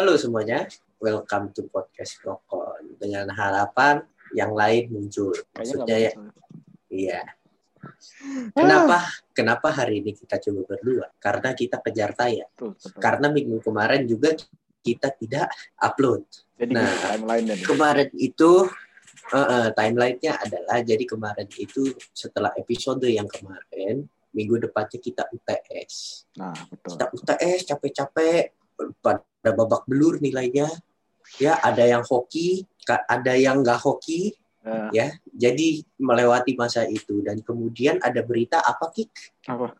Halo semuanya, welcome to podcast Krokon. Dengan harapan yang lain muncul. Maksudnya ya, iya. Kenapa? Kenapa hari ini kita coba berdua? Karena kita kejar tayang. Karena minggu kemarin juga kita tidak upload. Jadi Nah, Kemarin itu uh, uh, timelinenya adalah jadi kemarin itu setelah episode yang kemarin minggu depannya kita UTS. Nah, betul. Kita UTS capek-capek pada babak belur nilainya. Ya, ada yang hoki, ada yang nggak hoki, Eh, ya. Jadi melewati masa itu dan kemudian ada berita apa Kik? apa?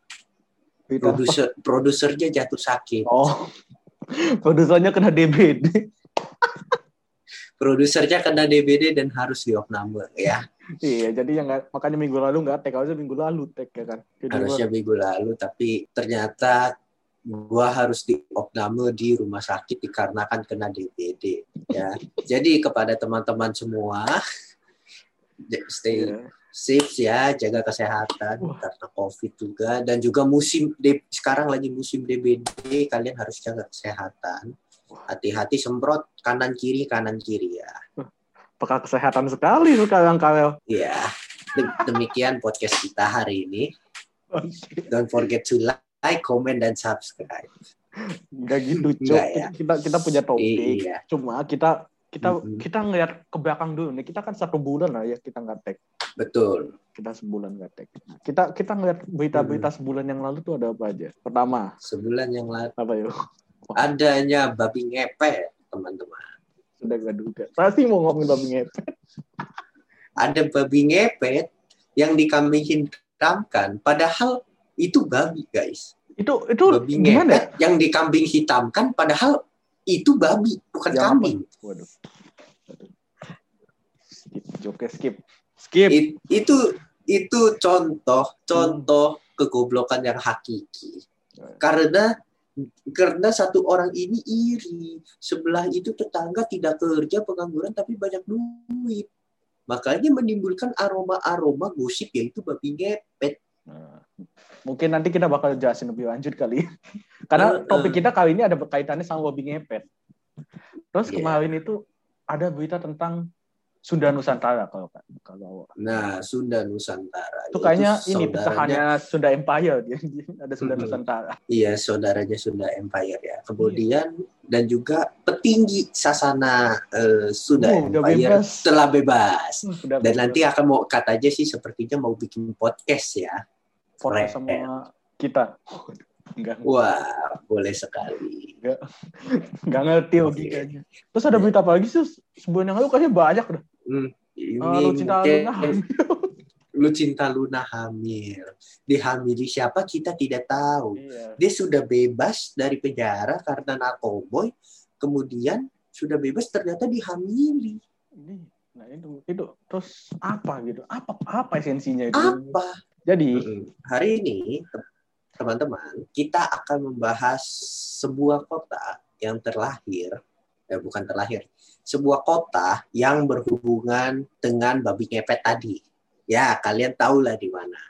Produser produsernya jatuh sakit. Oh, produsernya kena DBD. Produsernya kena DBD dan harus diopname ya. iya, jadi yang nggak makanya minggu lalu nggak tag harusnya minggu lalu tag ya kan. Jadi harusnya minggu lalu tapi ternyata gua harus diopname di rumah sakit dikarenakan kena DBD ya. Jadi kepada teman-teman semua stay Iya. safe ya. Jaga kesehatan Wah. karena covid juga. Dan juga musim sekarang lagi musim DBD kalian harus jaga kesehatan. Hati-hati semprot kanan kiri kanan kiri ya. Peka kesehatan sekali sekarang Karel. ya de- demikian podcast kita hari ini. Don't forget to like comment dan subscribe Enggak gitu, Cuk. Nggak ya. Kita kita punya topik. iya Cuma kita kita Mm-mm. kita ngeliat ke belakang dulu nih. Kita kan satu bulan lah ya kita nggak tag. betul Kita sebulan nggak tag. Nah, kita kita ngeliat berita-berita sebulan yang lalu tuh ada apa aja? Pertama, sebulan yang lalu apa yuk? adanya babi ngepet teman-teman Sudah gak duga. Pasti mau ngomongin babi ngepet. ada babi ngepet yang dikambing hitamkan padahal itu babi guys Itu itu babi gimana? ngepet yang dikambing hitamkan padahal itu babi bukan kambing Waduh. Waduh. Skip, joke skip. Skip. It- itu itu contoh contoh kegoblokan yang hakiki karena karena satu orang ini iri sebelah itu tetangga tidak kerja pengangguran tapi banyak duit makanya menimbulkan aroma-aroma gosip yaitu babi ngepet Nah, mungkin nanti kita bakal jelasin lebih lanjut kali. Karena Eh, topik eh. kita kali ini ada berkaitannya sama babi ngepet. Terus Iya. kemarin itu ada berita tentang Sunda Nusantara kalau kalau nah Sunda Nusantara itu kayaknya ini pecahannya Sunda Empire dia, ada Sunda Mm-mm. Nusantara. iya saudaranya Sunda Empire ya kemudian dan juga petinggi sasana eh, Sunda Oh, Empire bebas. telah bebas Hmm, dan nanti akan mau katanya sih sepertinya mau bikin podcast ya keren. sama kita. Enggak, wah boleh sekali enggak ngerti Oke. logikanya. Terus ada berita apa lagi sih? Sebulan yang lalu kayaknya banyak dah. Hmm, ini Ah, lu cinta mungkin- Luna hamil. lu cinta Luna hamil dihamili siapa kita tidak tahu Iya. dia sudah bebas dari penjara karena narkoboy kemudian sudah bebas ternyata dihamili Ini, Nah itu itu terus apa gitu? Apa apa esensinya itu? apa Jadi hari ini te- teman-teman kita akan membahas sebuah kota yang terlahir eh bukan terlahir sebuah kota yang berhubungan dengan babi ngepet tadi ya kalian tahulah di mana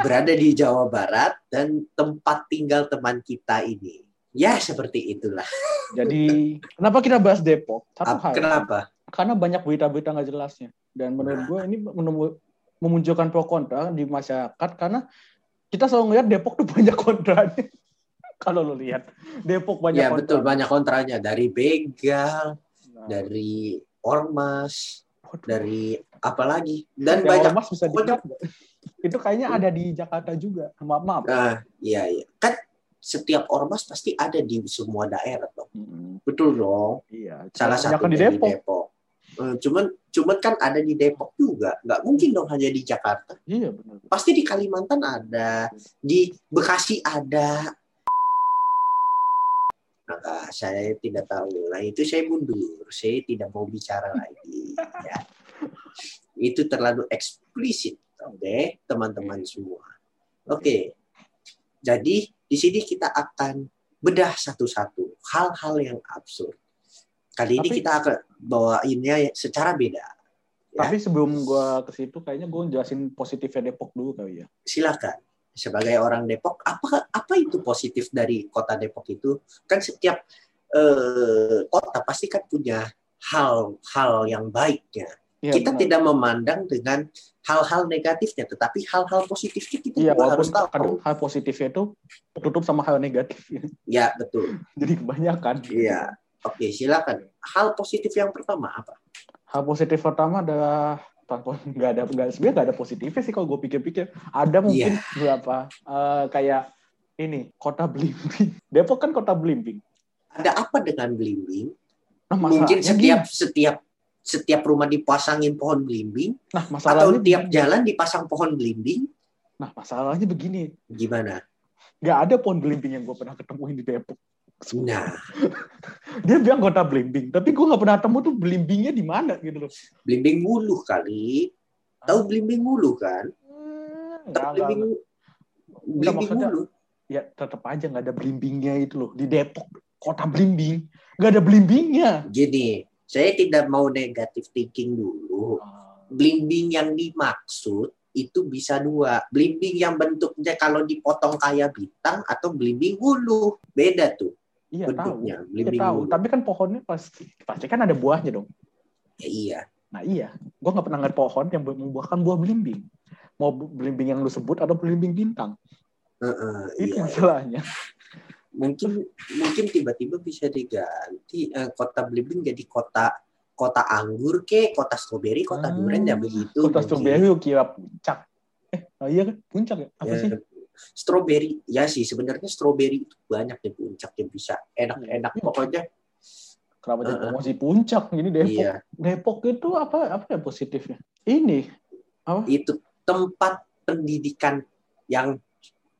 berada di Jawa Barat dan tempat tinggal teman kita ini ya seperti itulah jadi kenapa kita bahas Depok? Satu hal. kenapa Karena banyak berita-berita nggak jelasnya. Dan menurut Nah. gue ini menemu- memunculkan pro kontra di masyarakat karena kita selalu ngeliat Depok tuh banyak kontranya. Kalau lo lihat Depok banyak ya kontra. betul banyak kontranya dari begal Nah, dari ormas waduh. dari apa lagi dan Yang banyak ormas bisa pokoknya-? Itu kayaknya ada di Jakarta juga. Maaf maaf. Nah, iya iya. Kan setiap ormas pasti ada di semua daerah dong. Mm-mm. Betul dong. Iya. Salah satunya di di Depok. Eh, Cuman cuman kan ada di Depok juga. Nggak mungkin dong hanya di Jakarta. Iya benar. Pasti di Kalimantan ada, di Bekasi ada. Maka saya tidak tahu. Nah itu saya mundur. Saya tidak mau bicara lagi. Ya. Itu terlalu eksplisit. Oke, teman-teman semua. Oke. Jadi di sini kita akan bedah satu-satu hal-hal yang absurd. Kali ini Tapi- kita akan bawainnya secara beda. Ya. Tapi sebelum gua ke situ kayaknya gua jelasin positifnya Depok dulu kali ya. Silakan. Sebagai orang Depok, apa apa itu positif dari kota Depok itu? Kan setiap eh, kota pasti kan punya hal-hal yang baiknya. Iya, kita benar. tidak memandang dengan hal-hal negatifnya, tetapi hal-hal positifnya kita juga harus tahu. kadang hal positifnya itu tertutup sama hal negatif. Ya betul. Jadi kebanyakan. Iya. Oke, silakan. Hal positif yang pertama apa? Hal positif pertama adalah tanpa nggak ada nggak sebenarnya nggak ada positifnya sih kalau gue pikir-pikir. Ada mungkin Iya. berapa eh, kayak ini kota belimbing. Depok kan kota belimbing. Ada apa dengan belimbing? Nah, Mungkin setiap gini. setiap setiap rumah dipasangin pohon belimbing nah atau masalahnya tiap begini. jalan dipasang pohon belimbing? Nah masalahnya begini, Gimana? nggak ada pohon belimbing yang gue pernah ketemuin di Depok. Nah, Dia bilang kota belimbing, tapi gue nggak pernah temu tuh belimbingnya di mana gitu loh. belimbing wuluh kali. Tahu belimbing wuluh kan? Hmm, Tahu belimbing maksudnya- wuluh. ya tetap aja nggak ada belimbingnya itu loh di Depok kota belimbing nggak ada belimbingnya Gini, saya tidak mau negatif thinking dulu. Blimbing yang dimaksud itu bisa dua. Blimbing yang bentuknya kalau dipotong kayak bintang atau blimbing wuluh. Beda tuh iya tahu. Bentuknya. iya Blimbing tahu. tapi kan pohonnya pasti pasti kan ada buahnya dong. Ya, iya. nah iya. Gue nggak pernah ngeliat pohon yang membuahkan buah belimbing. Mau belimbing yang lu sebut atau belimbing bintang? Heeh, itu iya. masalahnya. Mungkin mungkin tiba-tiba bisa diganti eh, kota blimbing jadi kota kota anggur ke, kota stroberi, kota Ah, durian ya begitu. kota stroberi kira puncak. Eh oh iya kan puncak ya? Apa Ya, sih Stroberi, ya sih sebenarnya stroberi itu banyak di puncak yang bisa enak-enak Iya. pokoknya. kenapa jadi Heeh. promosi puncak ini Depok Iya, Depok itu apa apa ya positifnya ini itu tempat pendidikan yang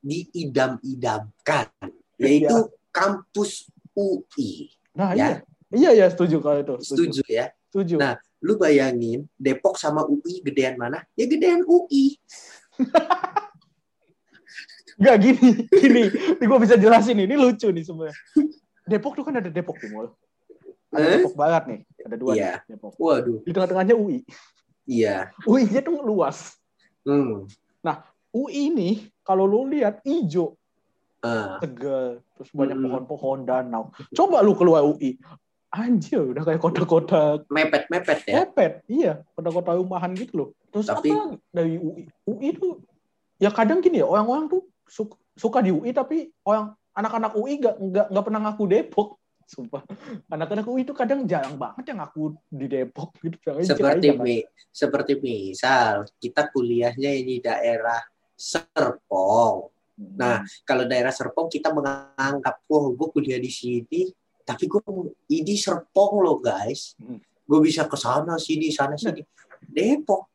diidam-idamkan, yaitu kampus UI. nah Ya. iya iya iya setuju kalau itu Setuju ya? setuju Nah, Lu bayangin Depok sama UI gedean mana? Ya gedean UI. Enggak gini, gini. Ini gue bisa jelasin ini lucu nih sebenarnya. Depok tuh kan ada Depok Timur. Ada Eh? Depok Barat nih, ada dua Iya. nih, Depok. Waduh, Di tengah-tengahnya UI. iya. UI-nya tuh luas. Hmm. UI ini kalau lu lihat hijau, Ah, tegal, terus banyak Mm-mm. pohon-pohon danau. Coba lu keluar UI. Anjir, udah kayak kota-kota mepet-mepet ya. Pepet, iya, kota-kota rumahan gitu loh. Terus Tapi- apa dari UI? UI tuh ya kadang gini ya, orang-orang tuh suka, suka di UI tapi orang anak-anak UI nggak nggak nggak pernah ngaku Depok. Sumpah. Anak-anak UI itu kadang jarang banget yang ngaku di Depok gitu. Seperti mi, seperti misal kita kuliahnya ini daerah Serpong. Nah, kalau daerah Serpong kita menganggap, wah gue kuliah di sini, tapi gue ini Serpong loh guys. Hmm. Gue bisa ke sana sini sana sini. Depok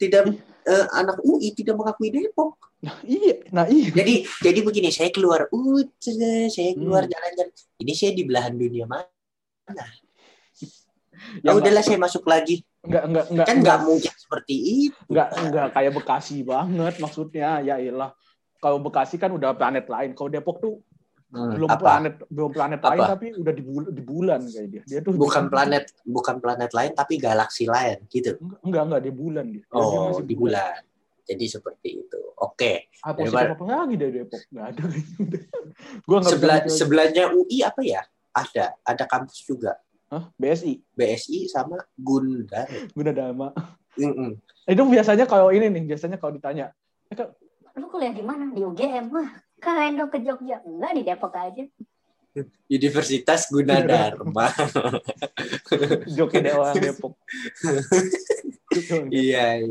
tidak eh, anak UI tidak mengakui Depok. Nah, iya, nah iya. Jadi jadi begini, saya keluar, uh, saya keluar Hmm. jalan-jalan. Ini saya di belahan dunia mana? Ya, Ya udahlah saya masuk lagi. Enggak, enggak, enggak, Kan nggak mungkin seperti itu. enggak, enggak kayak Bekasi banget maksudnya. Ya iyalah. Kalau Bekasi kan udah planet lain. Kalau Depok tuh belum Apa? planet belum planet lain Apa? tapi udah di bulan, di bulan kayak dia. Dia tuh Bukan planet bukan planet lain tapi galaksi lain gitu. Enggak, enggak, enggak di bulan dia. Dia Oh, masih di bulan. Jadi seperti itu. Oke. Ah, Daripada- positif apa lagi dari Depok? Enggak ada. Gua enggak Sebelah sebelahnya UI apa ya? Ada, ada kampus juga. Hah? BSI, BSI sama Gundar. Gunadarma. Mm-mm. Itu biasanya kalau ini nih, biasanya kalau ditanya, Lu kuliah di mana? Di UGM. Wah, keren dong ke Jogja. Enggak, di Depok aja. Universitas Gunadarma. joki deh orang Depok. iya.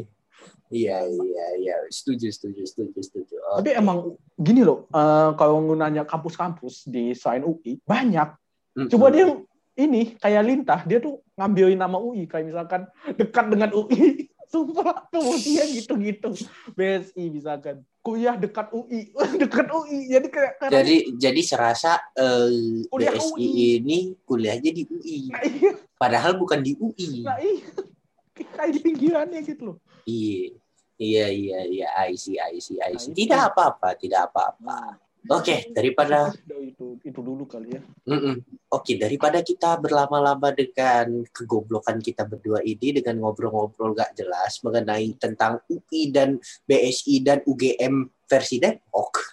Iya, iya, iya. Setuju, setuju, setuju, setuju. Tapi emang gini loh, eh, kalau nanya kampus-kampus di selain UI, banyak. Mm-mm. Coba dia ini kayak lintah, dia tuh ngambilin nama UI, kayak misalkan dekat dengan UI. Sumpah, kemudian gitu-gitu. BSI misalkan, kuliah dekat UI, dekat UI. Jadi kayak karena- Jadi jadi serasa eh, Kuliah BSI UI. ini kuliahnya di UI. nah, iya, Padahal bukan di UI. nah iya. Kayak di pinggirannya gitu loh. Iya. Iya, iya, iya. I see, I see, I Nah, see. itu. Tidak apa-apa, tidak apa-apa. Oke, daripada itu itu dulu kali ya. Mm-mm. Oke, daripada kita berlama-lama dengan kegoblokan kita berdua ini dengan ngobrol-ngobrol gak jelas mengenai tentang UI dan BSI dan UGM versi Depok.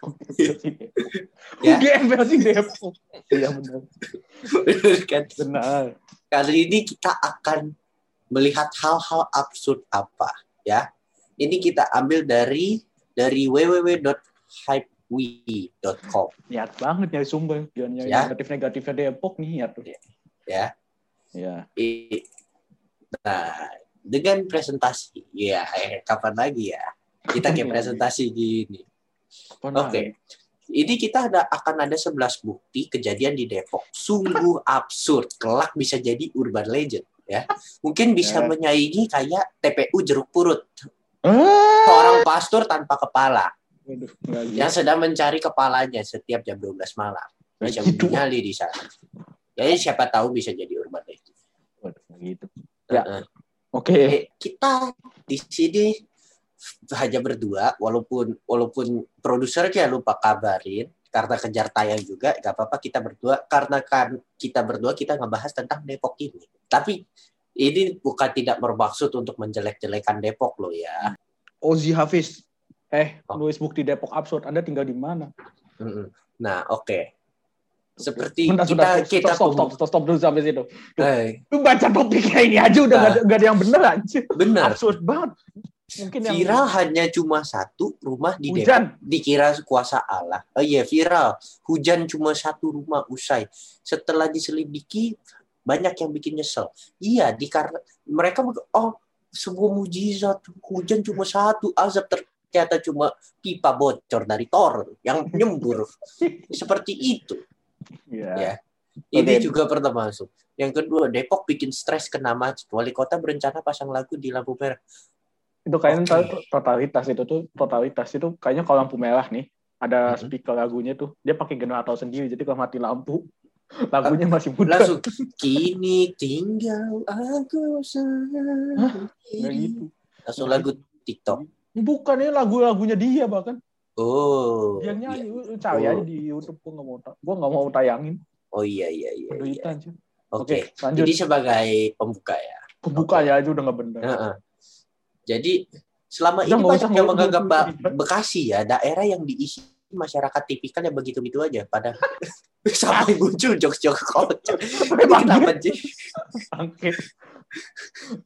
Ya. UGM versi Depok. Iya benar. Bener kan? Benar. Kali ini kita akan melihat hal-hal absurd apa ya. Ini kita ambil dari dari www.hypewe.com Niat banget nyari sumber. Jangan nyari Ya. negatif-negatifnya Depok nih niat tuh. ya. Iya. I- Nah, dengan presentasi, ya eh, kapan lagi ya? Kita kayak presentasi gini. Oke. Ini kita ada akan ada 11 bukti kejadian di Depok. Sungguh absurd. Kelak bisa jadi urban legend ya. Mungkin bisa Ya. menyaingi kayak TPU jeruk purut. Ah. Seorang pastor tanpa kepala gitu. yang sedang mencari kepalanya setiap jam 12 malam. Bisa Gitu. menyali di sana. Jadi siapa tahu bisa jadi urban legend. Waduh, gitu. Ya. Heeh. Oke. Eh, kita di sini hanya berdua walaupun walaupun produsernya lupa kabarin karena kejar tayang juga gak apa-apa kita berdua karena kan kita berdua kita ngebahas tentang Depok ini tapi ini bukan tidak bermaksud untuk menjelek-jelekan Depok loh ya Ozi Hafiz. Eh, Oh. nulis bukti Depok absurd. Anda tinggal di mana? Nah oke seperti Bentar, kita bentar, kita stop, stop, stop, stop dulu sampai situ. Eh, Lu baca topiknya ini aja udah Nah. nggak ada, yang bener anjir. benar Absurd banget. Mungkin yang viral hanya cuma satu rumah di Depok hujan. dikira kuasa Allah. Oh iya viral. Hujan cuma satu rumah usai. Setelah diselidiki banyak yang bikin nyesel. Iya, dikarena mereka oh sebuah mujizat hujan cuma satu azab ternyata cuma pipa bocor dari tor yang nyembur seperti itu. Iya. Ya. Ini Oke. juga pernah masuk. Yang kedua, Depok bikin stres kena macet. Wali kota berencana pasang lagu di lampu merah. Itu kayaknya Oke. totalitas itu tuh totalitas itu kayaknya kalau lampu merah nih ada Mhm. speaker lagunya tuh dia pakai generator sendiri jadi kalau mati lampu lagunya masih muda. Langsung kini tinggal aku sendiri. Gitu. Langsung lagu TikTok. Bukan ini lagu-lagunya dia bahkan. Oh. Dia iya. nyanyi, lu cari Oh. aja di YouTube gua nggak mau gua nggak mau tayangin. Oh iya iya iya. iya. Penduitan. Oke. Oke, lanjut. Jadi sebagai pembuka ya. Pembukanya aja udah nggak bener. Heeh. Jadi selama Udah, ini banyak yang menganggap. Bekasi ya daerah yang diisi masyarakat tipikal yang begitu-begitu aja pada sampai muncul jokes-jokes kocak. Ini Kenapa sih? Oke.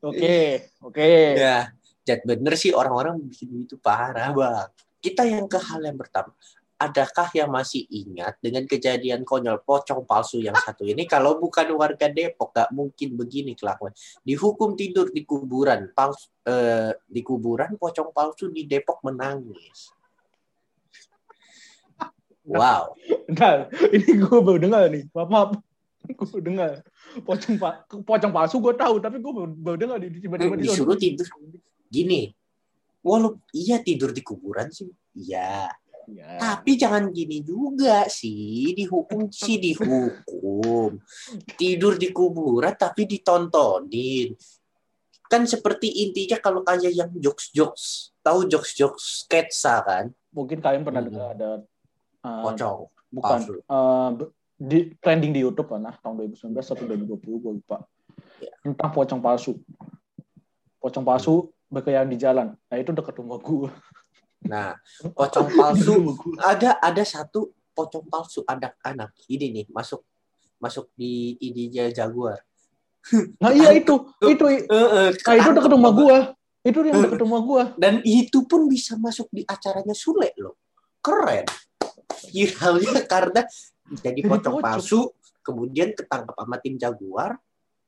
Oke, oke. Ya, jad bener sih orang-orang bikin itu parah bang. Kita yang ke hal yang pertama. Adakah yang masih ingat dengan kejadian konyol pocong palsu yang satu ini? Kalau bukan warga Depok, gak mungkin begini kelakuan. Dihukum tidur di kuburan, palsu, eh, di kuburan pocong palsu di Depok menangis. Wow, Bentar, ini gue baru dengar nih. Maaf, maaf. Gue dengar. Pocong, pa- pocong palsu gue tahu, tapi gue baru, baru dengar di tiba-tiba di disuruh tidur. Gini, walau iya tidur di kuburan sih, iya. Ya. Tapi jangan gini juga sih, dihukum sih dihukum. Tidur di kuburan tapi ditontonin. Kan seperti intinya kalau kayak yang jokes-jokes, tahu jokes-jokes sketsa kan? Mungkin kalian pernah Hmm. dengar ada uh, Pocong. bukan palsu. uh, di trending di YouTube kan nah, tahun 2019 atau 2020 gue lupa. Ya. Tentang pocong palsu. Pocong palsu berkeliaran di jalan. Nah, itu dekat rumah gue. Nah, pocong palsu ada ada satu pocong palsu anak-anak. Ini nih masuk masuk di ininya Jaguar. Nah, iya itu. Itu Heeh, nah, itu dekat rumah gue. Itu yang dekat rumah gue. Dan itu pun bisa masuk di acaranya Sule loh. Keren. Viralnya karena jadi pocong palsu, kemudian ketangkap sama tim Jaguar,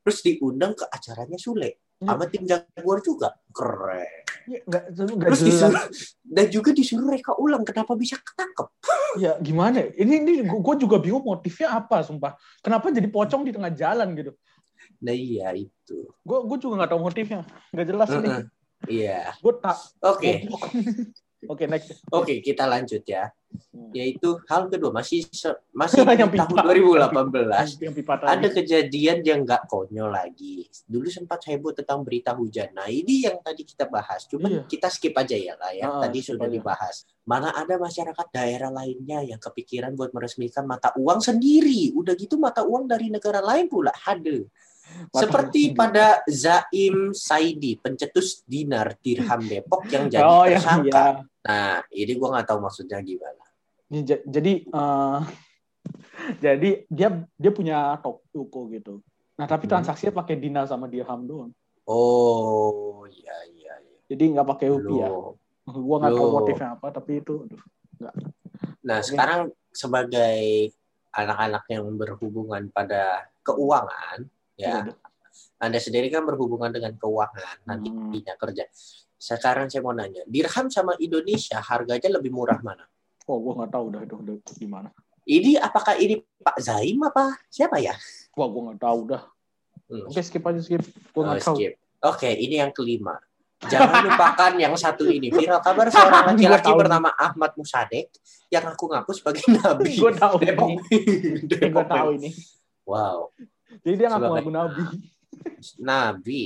terus diundang ke acaranya Sule. Ya. Sama tim Jaguar juga. Keren. Ya, nggak, nggak Terus jelas. disuruh, dan juga disuruh reka ulang. Kenapa bisa ketangkep? Ya gimana? Ini ini gue juga bingung motifnya apa, sumpah. Kenapa jadi pocong di tengah jalan gitu? Nah iya itu. Gue gue juga nggak tahu motifnya. Nggak jelas ini. Heeh. Iya. Gue tak. Oke. Oke next. Oke, kita lanjut ya. Hmm. Yaitu hal kedua masih masih di Yang tahun pipa. 2018 Yang pipa tadi. ada kejadian yang nggak konyol lagi. Dulu sempat heboh tentang berita hujan. Nah ini yang tadi kita bahas. Cuman Iya. kita skip aja ya lah ya. Ah, tadi sudah dibahas. Mana ada masyarakat daerah lainnya yang kepikiran buat meresmikan mata uang sendiri. Udah gitu mata uang dari negara lain pula. Mata Seperti pada Zaim Saidi, pencetus dinar dirham Depok yang jadi Oh tersangka. iya. Nah, ini gue nggak tahu maksudnya gimana. Ya, ja- Jadi eh, jadi dia dia punya toko gitu. Nah tapi Hmm. transaksinya pakai dinar sama dirham doang. Oh, iya iya iya. Jadi nggak pakai rupiah. Gua nggak tahu motifnya apa tapi itu aduh. Nah, Oke. sekarang sebagai anak-anak yang berhubungan pada keuangan, ya, Iya, Anda sendiri kan berhubungan dengan keuangan Hmm. nantinya kerja. Sekarang saya mau nanya, dirham sama Indonesia harganya lebih murah mana? Oh, gua nggak tahu udah itu udah gimana. Ini apakah ini Pak Zaim apa siapa ya? Wah, gua nggak tahu dah. Hmm. Oke, skip aja skip. Gua Oh, nggak tahu. skip. Oke, ini yang kelima. Jangan lupakan yang satu ini. Viral kabar seorang laki-laki bernama Ahmad Musadek yang ngaku-ngaku sebagai nabi. Gua tahu Depok. ini. Depok. Gua tahu ini. Wow, Jadi dia ngaku-ngaku nabi. nabi.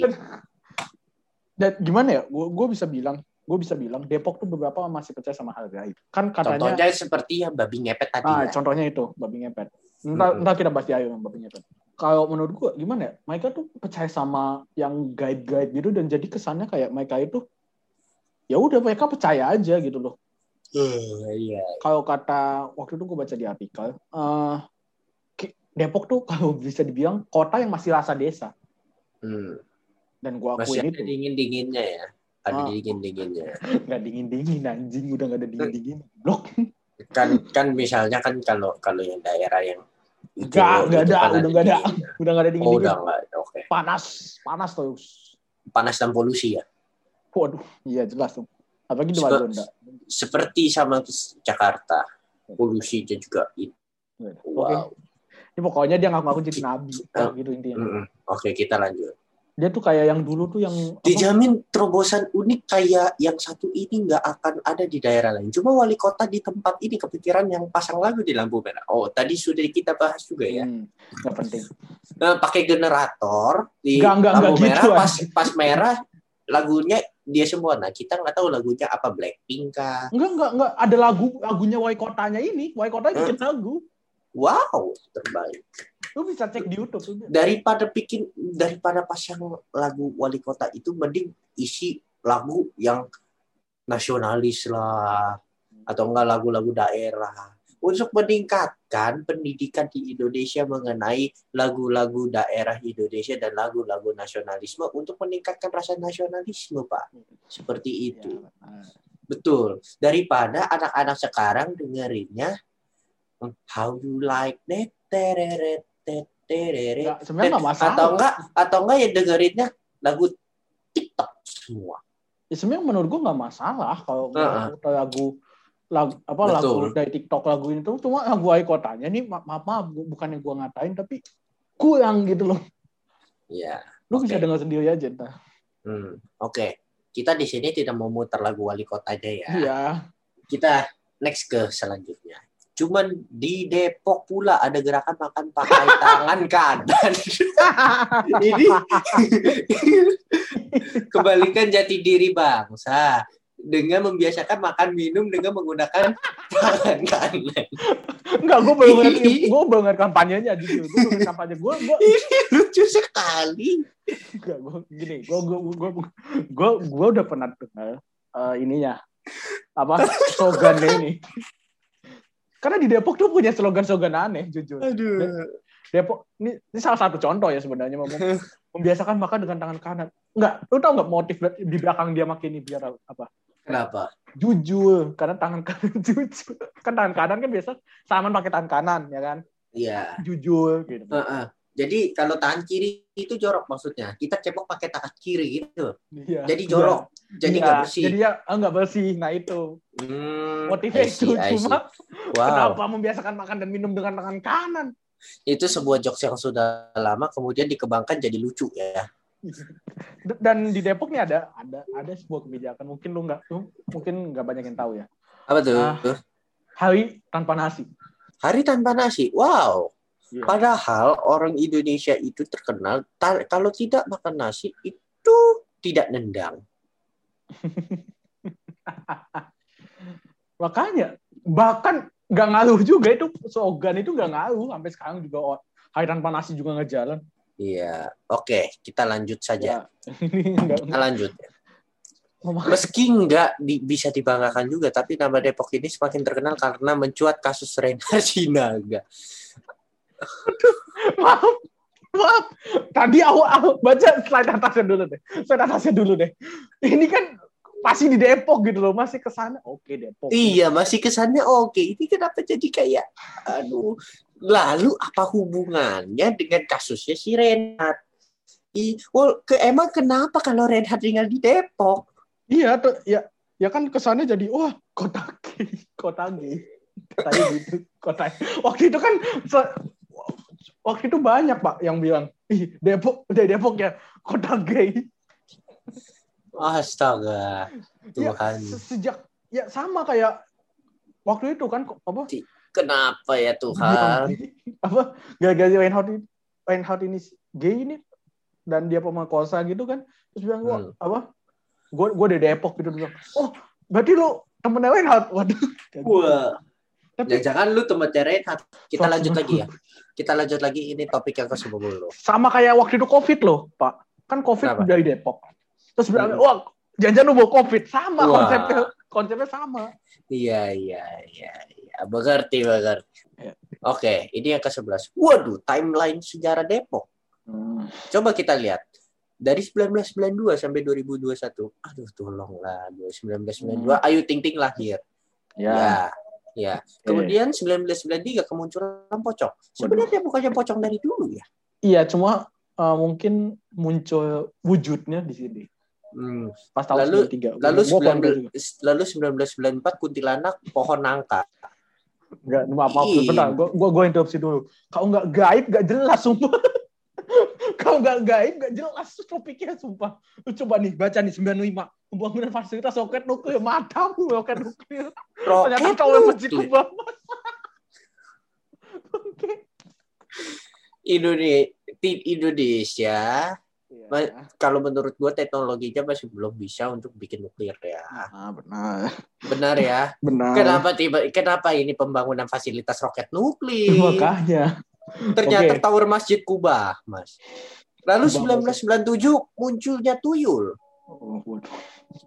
Dan gimana ya? Gua bisa bilang, gua bisa bilang Depok tuh beberapa masih percaya sama hal gaib. Kan katanya Contohnya seperti yang babi ngepet tadi Ah, ya. contohnya itu babi ngepet. Entah, Mm-mm. entah kita bahas di ayo yang babi ngepet. Kalau menurut gua gimana ya? Mereka tuh percaya sama yang guide-guide gitu dan jadi kesannya kayak mereka itu ya udah mereka percaya aja gitu loh. Eh, iya. Kalau kata waktu itu gua baca di artikel, Ki- Depok tuh kalau bisa dibilang kota yang masih rasa desa Hmm. Dan gua Masih akuin ada itu dingin dinginnya ya. Ada Ah. dingin dinginnya. nggak dingin dingin anjing udah nggak ada dingin dingin blok Kan kan misalnya kan kalau kalau yang daerah yang itu ada, udah nggak ada. udah nggak ada dingin Oh, dingin udah nggak. Oke. panas panas terus Panas dan polusi ya. waduh iya jelas tuh apalagi di Margonda Seperti sama Jakarta. Polusinya juga itu. Wow. Ini pokoknya dia ngaku-ngaku jadi nabi, gitu intinya. Oke, kita lanjut. Dia tuh kayak yang dulu tuh yang apa, Dijamin terobosan unik kayak yang satu ini nggak akan ada di daerah lain. Cuma wali kota di tempat ini kepikiran yang pasang lagu di lampu merah. Oh, tadi sudah kita bahas juga ya. hmm, nggak penting. Nah, pakai generator di Nggak, nggak, lampu nggak merah gitu, pas pas merah lagunya dia semua. Nah, kita nggak tahu lagunya apa Blackpink kah. Enggak, enggak, enggak. Ada lagu lagunya Wai Kotanya ini. Wai Kotanya bikin lagu. Wow, terbaik. Lu bisa cek di YouTube. udah. Daripada bikin daripada pasang lagu wali kota itu mending isi lagu yang nasionalis lah atau enggak lagu-lagu daerah untuk meningkatkan pendidikan di Indonesia mengenai lagu-lagu daerah Indonesia dan lagu-lagu nasionalisme untuk meningkatkan rasa nasionalisme, Pak. Seperti itu. Ya, nah. Betul. Daripada anak-anak sekarang dengerinnya How you like that tereret. Nggak, sebenarnya nggak masalah. atau enggak atau enggak ya dengerinnya lagu TikTok semua. Ya, sebenarnya menurut gua nggak masalah kalau Heeh. kalau lagu lagu apa Betul. lagu dari TikTok lagu ini tuh cuma lagu Wai Kotanya nih ma- maaf maaf bukannya gua ngatain tapi kurang gitu loh. Iya. Lu bisa Oke. dengar sendiri aja entah. Hmm, Oke. Kita di sini tidak mau muter lagu wali kotanya ya. Iya. Kita next ke selanjutnya. Cuman di Depok pula ada gerakan makan pakai tangan kanan. Ini kebalikan jati diri bangsa dengan membiasakan makan minum dengan menggunakan tangan kanan. Enggak, gue belum ngeliat, gue belum ngeliat kampanyenya jujur. Gue belum kampanye. Gue, gue, Ini lucu sekali. enggak, gue gini. Gue, gue, gue, gue, gue udah pernah dengar eh, ininya apa slogannya ini. Karena di Depok tuh punya slogan-slogan aneh, jujur. Aduh. Depok ini, ini salah satu contoh ya sebenarnya mem- membiasakan makan dengan tangan kanan. Enggak, lu tau nggak motif di belakang dia makin ini biar apa? Kenapa? Jujur, karena tangan kanan jujur. Kan tangan kanan kan biasa saman pakai tangan kanan, ya kan? Iya. Jujur gitu. Heeh. Jadi kalau tangan kiri itu jorok maksudnya. Kita cepok pakai tangan kiri gitu. Iya. Jadi jorok. Jadi Iya, nggak bersih. Jadi ya ah, nggak bersih. Nah itu Hmm, motifnya I see, itu cuma Wow. kenapa membiasakan makan dan minum dengan tangan kanan? Itu sebuah jokes yang sudah lama kemudian dikembangkan jadi lucu ya. Dan di Depok nih ada ada ada sebuah kebijakan mungkin lu nggak mungkin nggak banyak yang tahu ya. Apa tuh? Ah. Hari tanpa nasi. Hari tanpa nasi. Wow. Iya. Padahal orang Indonesia itu terkenal kalau tidak makan nasi itu tidak nendang. Makanya bahkan nggak ngaruh juga itu slogan itu nggak ngaruh sampai sekarang juga oh, hari tanpa nasi juga nggak jalan. Iya. Oke, kita lanjut saja. Ya, ini Kita lanjut. Meski nggak di- bisa dibanggakan juga, tapi nama Depok ini semakin terkenal karena mencuat kasus Reinhard Sinaga. maaf, maaf. Tadi awal, awal baca slide atasnya dulu deh. Slide atasnya dulu deh. Ini kan masih di Depok gitu loh, masih ke sana. Oke, Depok. Iya, masih kesannya oke. Ini kenapa jadi kayak, aduh. Lalu apa hubungannya dengan kasusnya si Reinhard? I, well, ke, emang kenapa kalau Reinhard tinggal di Depok? Iya, tuh, ya, ya kan kesannya jadi wah kota kota gay. Tadi gitu, kota. Waktu itu kan waktu itu banyak pak yang bilang, ih Depok, dari Depok ya kota gay. Astaga, Ya, Tuhan. se- sejak ya sama kayak waktu itu kan kok- apa? Kenapa ya Tuhan? apa gara-gara Reinhardt ini, Reinhardt ini gay ini dan dia pemerkosa gitu kan terus bilang gua Hmm. apa gue gue dari Depok gitu bilang oh berarti lu temennya Reinhardt waduh Wah. Tapi Ya, jangan lu temennya Reinhard. Kita Sok lanjut lagi ya. Kita lanjut lagi ini topik yang ke-10. sama kayak waktu itu covid loh pak kan covid Kenapa? dari Depok terus bilang Hmm. wah jangan lu bawa covid sama Wah. konsepnya konsepnya sama Iya, iya, iya, iya. Mengerti, mengerti. Ya. Oke, ini yang ke-11. Waduh, timeline sejarah Depok. Coba kita lihat. Dari 1992 sampai 2021. Aduh, tolonglah. 1992 Hmm. Ayu Ting Ting lahir. ya, Ya. Ya. Kemudian 1993 kemunculan Pocong. Sebenarnya bukannya Pocong dari dulu ya? iya cuma uh, mungkin muncul wujudnya di sini Hmm. pas tahun Lalu- 93 Lalu Gua kurang tahu 19, juga. lalu 1994 kuntilanak pohon nangka. Enggak, maaf, maaf, bentar, gua, gua, gua interupsi dulu. Kau nggak gaib, nggak jelas, sumpah. Kau nggak gaib, nggak jelas topiknya, sumpah. Lu coba nih, baca nih, 95. Pembangunan fasilitas roket nuklir, matamu roket nuklir. Ternyata kau yang kubah. Oke. Indonesia, Iya. kalau menurut gua teknologinya masih belum bisa untuk bikin nuklir ya. Ah, benar. Benar ya. Benar. Kenapa tiba kenapa ini pembangunan fasilitas roket nuklir? Makanya. Ternyata Oke. tower Masjid Kubah, Mas. Lalu Kubah, 1997 munculnya tuyul. Oh.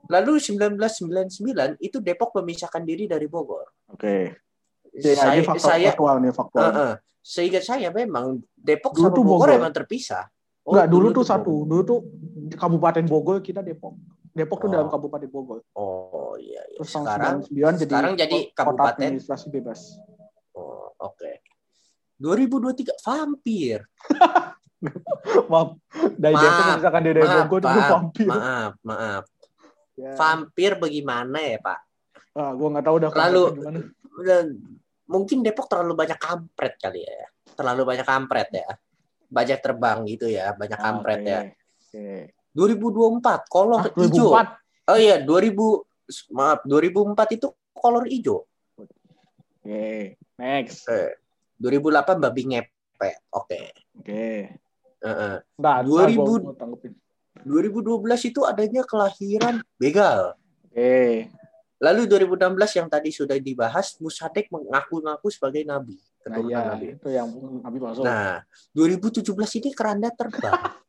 Lalu 1999 itu Depok memisahkan diri dari Bogor. Oke. Ya, saya ini faktor saya faktual nih, faktual. eh, eh, seingat saya memang Depok Dulu sama tuh Bogor, Bogor. emang terpisah. Oh, Enggak, dulu, tuh tuh satu. Bogor. Dulu tuh di Kabupaten Bogor, kita Depok. Depok tuh Oh. dalam Kabupaten Bogor. Oh iya, iya. Terus sekarang 99 jadi sekarang jadi kabupaten. administrasi bebas. Oh, oke. 2023 vampir. Maaf, dari Maaf, Depok misalkan dari maaf, Bogor itu maaf, vampir. Maaf, maaf. Ya. Vampir bagaimana ya, Pak? Ah, gua nggak tahu dah Lalu- gimana. Udah, mungkin Depok terlalu banyak kampret kali ya. Terlalu banyak kampret ya. Banyak terbang gitu ya, banyak Ah, kampret oke. ya. Oke. 2024 kolor Ah, hijau. 2004. Oh iya, 2000 maaf, 2004 itu kolor hijau. Oke. Next. Eh, 2008 babi ngepet. Oke. Oke. Heeh. Nah, 2000 gua mau tanggepin. 2012 itu adanya kelahiran begal. Oke. Lalu 2016 yang tadi sudah dibahas, Musadek mengaku-ngaku sebagai nabi. Nah, iya, nabi. itu yang Nabi masuk. Nah, 2017 ini keranda terbang.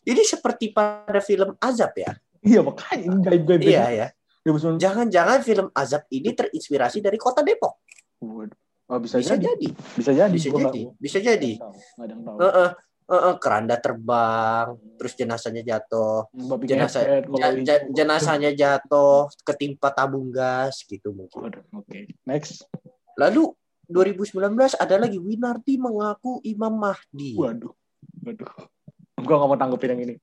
Ini seperti pada film Azab ya. Iya, makanya ini gaib-gaib. Iya ya. 2019. Jangan-jangan film Azab ini terinspirasi dari kota Depok. Waduh. Oh, bisa, Bisa jadi. jadi. Bisa jadi. Bisa Gua jadi. Bisa jadi. ada yang tahu. Heeh. Heeh, keranda terbang, terus jenazahnya jatuh, Babi jenazah ngepet, kalau ja- ja- hijau. jenazahnya jatuh, ketimpa tabung gas gitu mungkin. Oke. Next. Lalu 2019 ada lagi Winardi mengaku Imam Mahdi. Waduh. Waduh. Gua nggak mau tanggepin yang ini.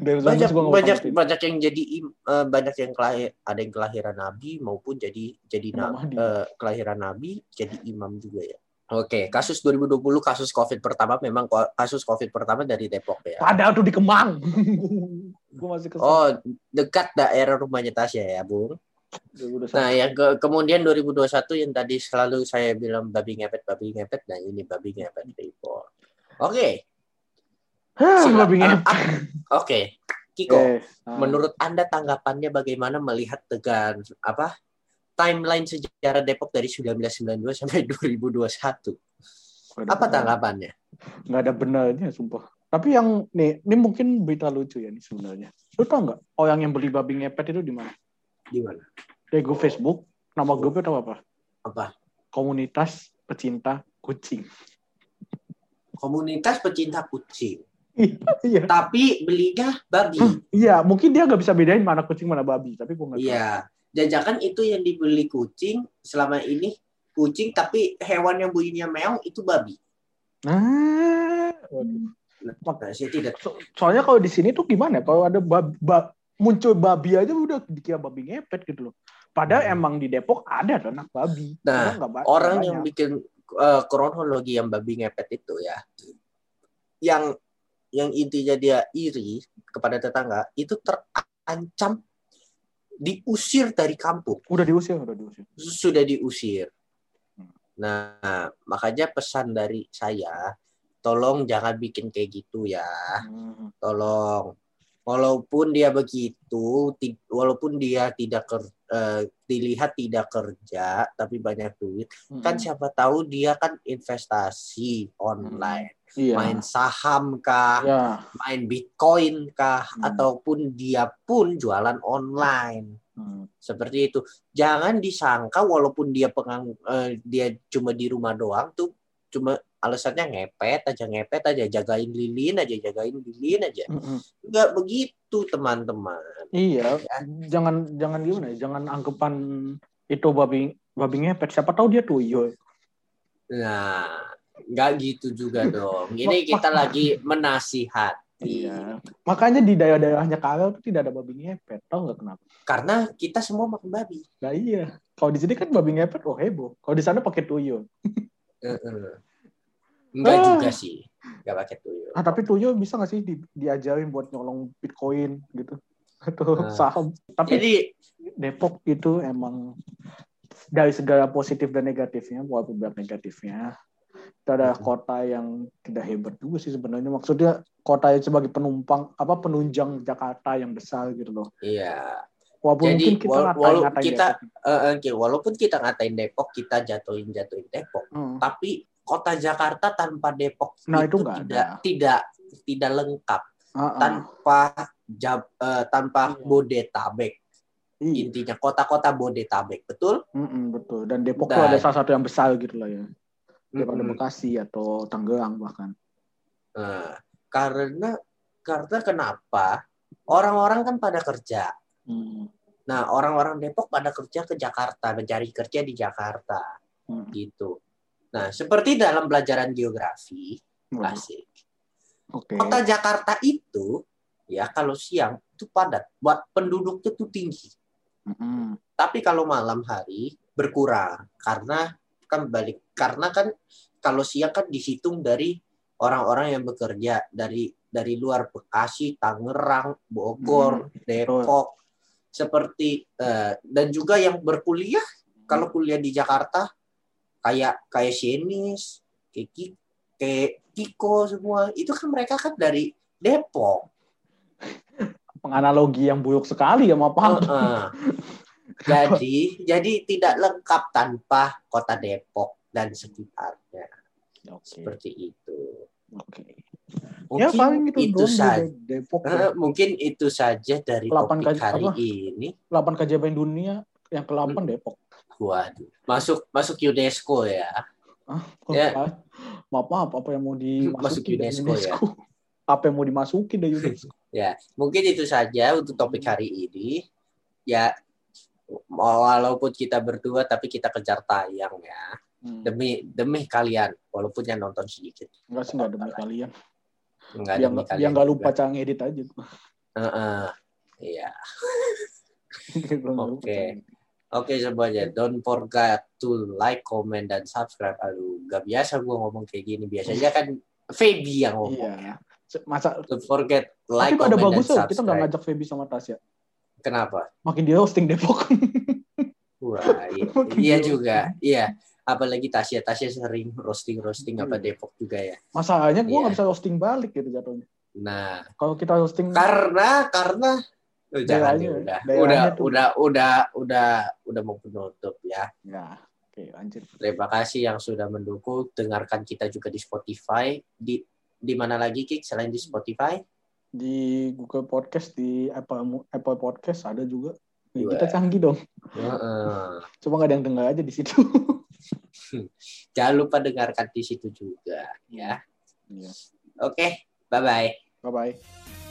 Banyak banyak banyak yang jadi eh, banyak yang kelahir ada yang kelahiran nabi maupun jadi jadi na- Mahdi. eh, kelahiran nabi jadi imam juga ya. Oke, kasus 2020 kasus Covid pertama memang kasus Covid pertama dari Depok ya. Padahal tuh di Kemang. gua masih kesel. Oh, dekat daerah rumahnya Tasya ya, Bung. Nah, yang ke- kemudian 2021 yang tadi selalu saya bilang babi ngepet babi ngepet, nah ini babi ngepet Depok. Oke, Hah, babi ngepet. ah, ah, Oke, Kiko. Oke. Nah, Menurut Anda tanggapannya bagaimana melihat tegan apa timeline sejarah Depok dari 1992 sampai 2021? nggak ada Apa tanggapannya? Nggak ada benarnya, sumpah. Tapi yang nih, ini mungkin berita lucu ya nih sebenarnya. Lu tau nggak orang yang beli babi ngepet itu di mana? Di mana? Dari grup Facebook. Nama grupnya tau apa? Apa? Komunitas pecinta kucing. Komunitas pecinta kucing. Iya. Tapi belinya babi. Iya, mungkin dia nggak bisa bedain mana kucing mana babi, tapi gue nggak tahu. Iya. Jangan itu yang dibeli kucing selama ini kucing tapi hewan yang bunyinya meong itu babi. Nah, waduh. Nah, saya tidak So- soalnya kalau di sini tuh gimana? ya? Kalau ada bab- ba- muncul babi aja udah dikira babi ngepet gitu loh. Padahal Hmm. emang di Depok ada ternak babi. Nah, orang nggak yang banyak. bikin eh, kronologi yang babi ngepet itu ya yang yang intinya dia iri kepada tetangga itu terancam diusir dari kampung udah diusir, udah diusir. sudah diusir Hmm. nah makanya pesan dari saya tolong jangan bikin kayak gitu ya Hmm. tolong walaupun dia begitu walaupun dia tidak ker, eh, dilihat tidak kerja tapi banyak duit kan Hmm. siapa tahu dia kan investasi online Iya. main saham kah Ya. main bitcoin kah Hmm. ataupun dia pun jualan online Hmm. seperti itu jangan disangka walaupun dia pengang eh, dia cuma di rumah doang tuh cuma alasannya ngepet aja ngepet aja jagain lilin aja jagain lilin aja nggak begitu teman-teman Iya, Ya. jangan jangan gimana ya, jangan anggapan itu babi babi ngepet. Siapa tahu dia tuyul. nah nggak gitu juga dong ini kita lagi menasihati Iya. Makanya di daerah-daerahnya Karel tuh tidak ada babi ngepet. Tahu nggak kenapa? karena kita semua makan babi Nah iya. Kalau di sini kan babi ngepet, oh heboh. Kalau di sana pakai tuyul. Enggak Ah. juga sih. Enggak pakai tuyul. Ah tapi tuyul bisa nggak sih di, diajarin buat nyolong bitcoin gitu atau Nah. saham? Tapi Jadi Depok itu emang dari segala positif dan negatifnya, walaupun banyak negatifnya, itu ada kota yang tidak hebat juga sih sebenarnya. Maksudnya kota yang sebagai penumpang, apa penunjang Jakarta yang besar gitu loh. iya. Walaupun Jadi, mungkin kita wal- ngatain, ngatain kita- Depok. Oke, walaupun kita ngatain Depok, kita jatuhin jatuhin Depok, Hmm. tapi kota Jakarta tanpa Depok Nah, itu, itu tidak ada. tidak tidak lengkap Ah, ah. tanpa jab, eh, tanpa Iya. Bodetabek. Iya, Intinya kota-kota Bodetabek, betul? Mm-mm, betul. Dan Depok Dan- tuh ada salah satu yang besar gitu lah ya. Daripada Mm-mm. Bekasi atau Tangerang bahkan. Nah, karena karena kenapa? Orang-orang kan pada kerja. Hmm. Nah, orang-orang Depok pada kerja ke Jakarta, mencari kerja di Jakarta, Hmm. gitu. Nah, seperti dalam pelajaran geografi, Waduh, asik. Oke. Kota Jakarta itu, ya kalau siang itu padat, buat penduduknya tuh tinggi. Mm-mm. Tapi kalau malam hari berkurang karena kan balik karena kan kalau siang kan dihitung dari orang-orang yang bekerja dari dari luar Bekasi, Tangerang, Bogor, Depok, seperti eh, dan juga yang berkuliah kalau kuliah di Jakarta kayak kayak Shenis, kayak kayak Kiko semua itu kan mereka kan dari Depok. Penganalogi yang buruk sekali ya, maaf. Heeh. Jadi jadi tidak lengkap tanpa kota Depok dan sekitarnya Oke. seperti itu. Oke. Mungkin Ya paling itu, itu saja. Depok. Eh, mungkin itu saja dari Delapan topik hari apa? ini. 8 keajaiban dunia yang ke-8 Hmm. Depok. Waduh, masuk masuk UNESCO ya. Ya. Ah, Maaf, maaf, apa yang mau Masuk dimasuki dari UNESCO, ya. Apa yang mau dimasuki dari UNESCO? Ya, mungkin itu saja untuk topik hari ini. Ya, walaupun kita berdua tapi kita kejar tayang ya. Hmm. Demi demi kalian, walaupun yang nonton sedikit. Enggak sih, enggak demi kalian. Enggak Dia demi kalian. dia nggak juga. lupa cara ngedit aja. Iya. Dia nggak lupa Oke. Oke semuanya, don't forget to like, comment, dan subscribe. Aduh, gak biasa gue ngomong kayak gini. Biasanya kan Feby yang ngomong. Iya. Masa Don't forget like, tapi ada bagus dan loh, kita nggak subscribe. ngajak Feby sama Tasya. Kenapa? Makin dia hosting Depok. Wah, iya, iya juga. Iya. Apalagi Tasya, Tasya sering roasting-roasting apa Iya. Depok juga ya. Masalahnya gue Iya. nggak bisa hosting balik gitu jatuhnya. Nah, Kalau kita hosting karena karena Oh, jangan deh, udah, udah, tuh. udah, udah, udah, udah mau penutup ya. ya, oke lanjut. Terima kasih yang sudah mendukung. Dengarkan kita juga di Spotify. Di di mana lagi Kik selain di Spotify? Di Google Podcast, di Apple Apple Podcast ada juga. Ya, kita canggih dong. Heeh. Cuma nggak ada yang dengar aja di situ. Jangan lupa dengarkan di situ juga ya. Iya. Oke, bye bye. Bye bye.